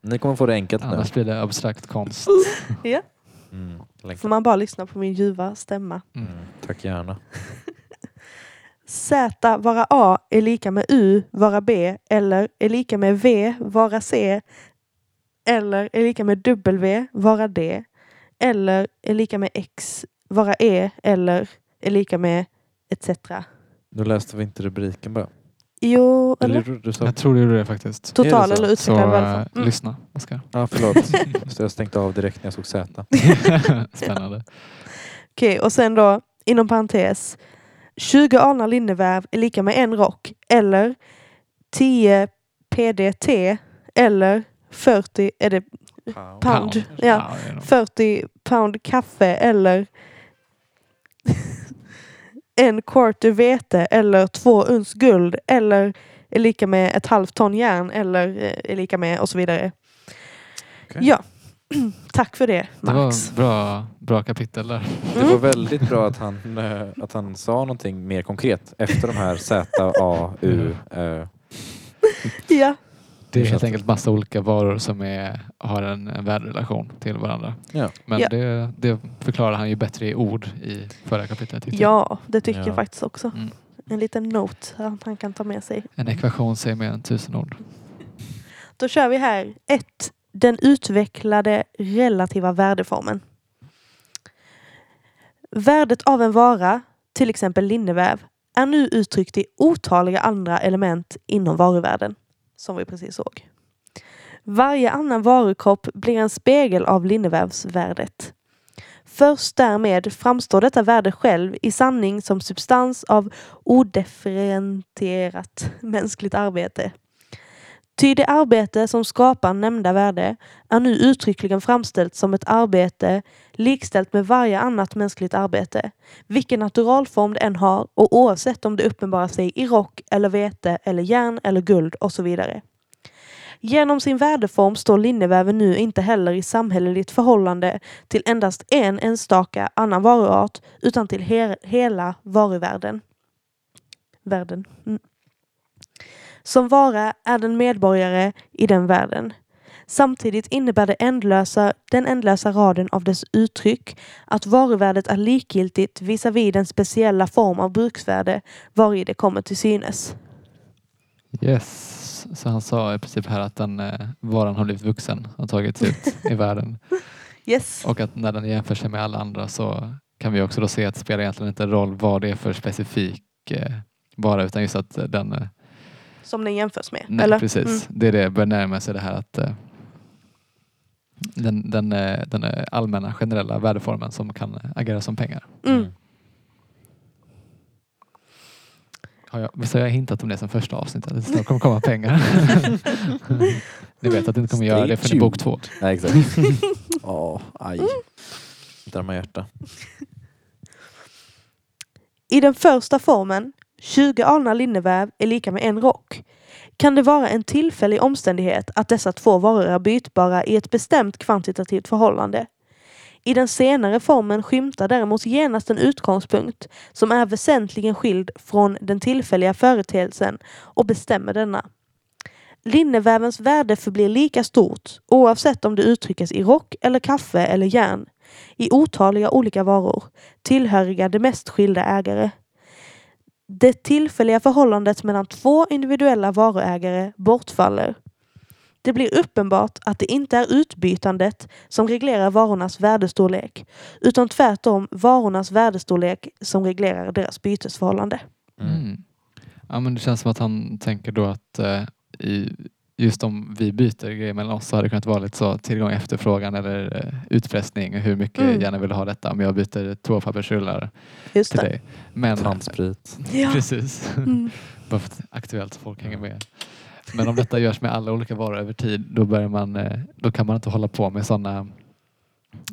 ni kommer få det enkelt nu. Annars blir det abstrakt konst. Ja. Mm. Får man bara lyssna på min ljuva stämma. Mm. Tack gärna. Z vara A är lika med U vara B eller är lika med V vara C eller är lika med W vara D eller är lika med X vara E eller är lika med etc. Nu läste vi inte rubriken bara. Jo, Eller eller? du, du sa... Jag tror du gjorde det faktiskt. Total så? eller Så äh, välfärd. Mm. lyssna, Oskar. Ja, förlåt. Det, jag stängde av direkt när jag såg Z. Spännande. Okej, och sen då inom parentes. 20 alnar linneväv är lika med en rock eller 10 PDT eller 40 är det pound. Ja, är nog- 40 pound kaffe eller en quarter vete eller två uns guld eller är lika med ett halvt ton järn eller eh, är lika med och så vidare. Okej. Ja, tack för det Det Max. var bra, bra kapitel där. Det var väldigt bra att han, eh, att han sa någonting mer konkret efter de här Z, A, U. Eh, Ja, Det är helt enkelt massa olika varor som är, har en, en värderelation till varandra. ja. Men Ja. det, det förklarar han ju bättre i ord i förra kapitlet. ja, det tycker Ja. jag faktiskt också. Mm. En liten note att han kan ta med sig. En ekvation säger mer än tusen ord. Då kör vi här. 1. Den utvecklade relativa värdeformen. Värdet av en vara, till exempel linneväv, är nu uttryckt i otaliga andra element inom varuvärden, som vi precis såg. Varje annan varukropp blir en spegel av linnevävsvärdet. Först därmed framstår detta värde själv i sanning som substans av odifferentierat mänskligt arbete. Ty det arbete som skapar nämnda värde är nu uttryckligen framställt som ett arbete likställt med varje annat mänskligt arbete, vilken naturalform det än har och oavsett om det uppenbarar sig i rock eller vete eller järn eller guld och så vidare. Genom sin värdeform står linneväven nu inte heller i samhälleligt förhållande till endast en enstaka annan varuart utan till he hela varuvärlden. Världen. Mm. Som vara är den medborgare i den världen. Samtidigt innebär det ändlösa, den ändlösa raden av dess uttryck att varuvärdet är likgiltigt visavi den speciella form av bruksvärde vari det kommer till synes. Yes. Så han sa i princip här att den eh, varan har blivit vuxen och tagits ut i världen. Yes. Och att när den jämför sig med alla andra så kan vi också då se att det spelar egentligen inte roll vad det är för specifik eh, vara utan just att den eh, Som den jämförs med. Nej, eller? precis. Mm. Det är det börjar närma sig det här att eh, den, den, eh, den eh, allmänna generella värdeformen som kan agera som pengar. Mm. Har jag, visst har jag hintat om det som första avsnittet? Att det kommer komma pengar. ni vet att det inte kommer göra det för i bok två. Nej, exakt. Åh, aj. Drömma hjärta. I den första formen, 20 alnar linneväv är lika med en rock, kan det vara en tillfällig omständighet att dessa två varor är bytbara i ett bestämt kvantitativt förhållande. I den senare formen skymtar däremot genast en utgångspunkt som är väsentligen skild från den tillfälliga företeelsen och bestämmer denna. Linnevävens värde förblir lika stort oavsett om det uttrycks i rock eller kaffe eller järn i otaliga olika varor tillhöriga de mest skilda ägare. Det tillfälliga förhållandet mellan två individuella varuägare bortfaller. Det blir uppenbart att det inte är utbytandet som reglerar varornas värdestorlek utan tvärtom varornas värdestorlek som reglerar deras bytesförhållande. Mm. Ja, men det känns som att han tänker då att eh, i, just om vi byter grejer mellan oss så hade det kunnat vara lite så tillgång och efterfrågan eller eh, utpressning. Hur mycket Mm. gärna vill ha detta om jag byter toapappersrullar Just till det. dig. Men, Tandsprit. Ja. Precis. Mm. Bara för att aktuellt så folk hänger med. Men om detta görs med alla olika varor över tid då, börjar man, eh, då kan man inte hålla på med sådana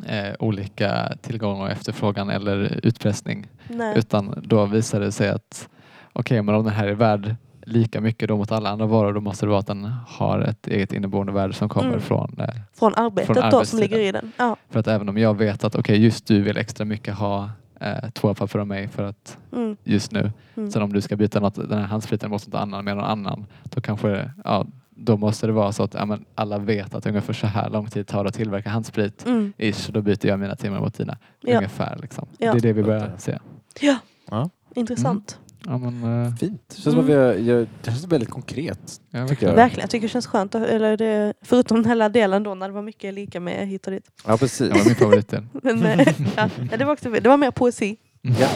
eh, olika tillgång och efterfrågan eller utpressning. Nej. Utan då visar det sig att okej, men om den här är värd lika mycket då mot alla andra varor då måste det vara att den har ett eget inneboende värde som kommer Mm. från eh, Från arbetet från då som ligger i den. Ja. för att även om jag vet att okej just du vill extra mycket ha eh, toapapper av mig för att Mm. just nu. Mm. Sen om du ska byta något, den här handspriten mot något annat med någon annan då kanske ja, då måste det vara så att ja, men alla vet att ungefär så här lång tid tar det att tillverka handsprit. Mm. Ish, då byter jag mina timmar mot dina. Ja. Ungefär liksom. Ja. Det är det vi börjar se. Ja, Ja. intressant. Ja, men, eh, Fint. Det känns som att vi har, jag, det känns väldigt konkret. ja, Tycker jag. Verkligen, jag tycker det känns skönt. att- Eller det, förutom den här delen då när det var mycket lika med hit och dit. Ja, precis. Det var min favoritdel. Men, eh, ja, ja, det, var också, det var mer poesi. Ja.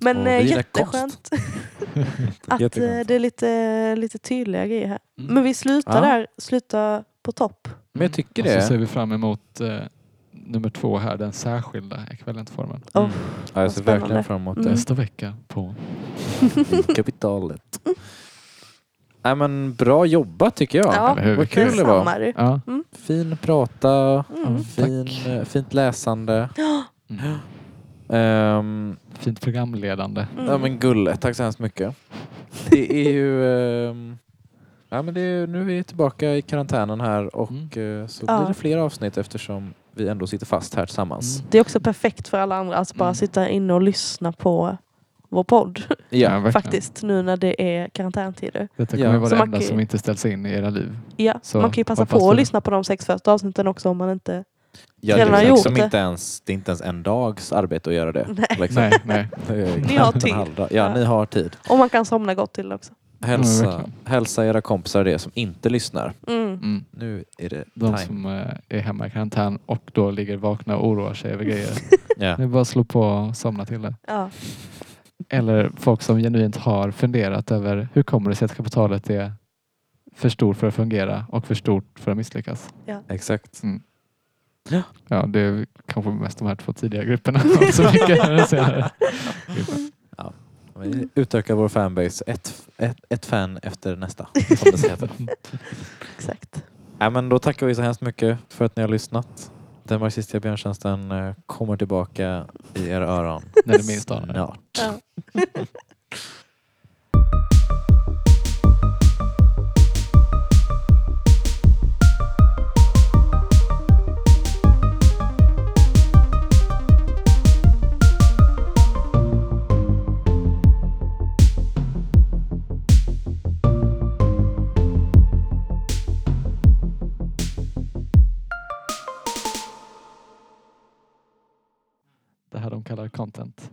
Men Och eh, vi gillar jätteskönt att eh, Jätteskönt. det är lite, lite tydliga grejer här. Mm. Men vi slutar Ja. där, slutar på topp. Men jag tycker Och så ser det. vi fram emot eh, nummer två här, den särskilda ekvivalentformen. Oh, Mm. Ja, jag ser verkligen fram emot Mm. det. Nästa vecka på... Kapitalet. Nej, men bra jobbat tycker jag. Ja, hur? Vad kul det var. Ja. Fin prata, Mm. fin, eh, fint läsande. Mm. Ehm, Fint programledande. Mm. Ja men gulle, tack så hemskt mycket. Det är ju... ehm, ja, men det är, nu är vi tillbaka i karantänen här och Mm. eh, så Ja. blir det fler avsnitt eftersom vi ändå sitter fast här tillsammans. Mm. Det är också perfekt för alla andra att bara Mm. sitta inne och lyssna på vår podd. Ja. Faktiskt, nu när det är karantäntider. Detta Ja. kommer vara Så det man enda kan- som inte ställs in i era liv. Ja, Så man kan ju passa på att det. lyssna på de sex första avsnitten också om man inte... ja redan det, har är gjort liksom det. inte ens, det är inte ens en dags arbete att göra det. Nej. Liksom. Nej, nej. Ni har tid. Ja, Ja. ni har tid. Och man kan somna gott till också. Hälsa, verkligen. hälsa era kompisar det som inte lyssnar. Mm. Mm. Nu är det De time. som eh, är hemma i karantän och då ligger vakna och oroar sig över grejer. Ja. Det är bara att slå på och somna till det. Ja. Eller folk som genuint har funderat över hur kommer det sig att kapitalet är för stort för att fungera och för stort för att misslyckas. Exakt. Ja, det är kanske mest de här två tidiga grupperna. så mycket senare. Vi utökar vår fanbase ett, ett, ett fan efter nästa. Som det heter. Exakt. Ja, men då tackar vi så hemskt mycket för att ni har lyssnat. Den marxistiska björntjänsten eh, kommer tillbaka i era öron När det minst anar det. snart. Ja. content.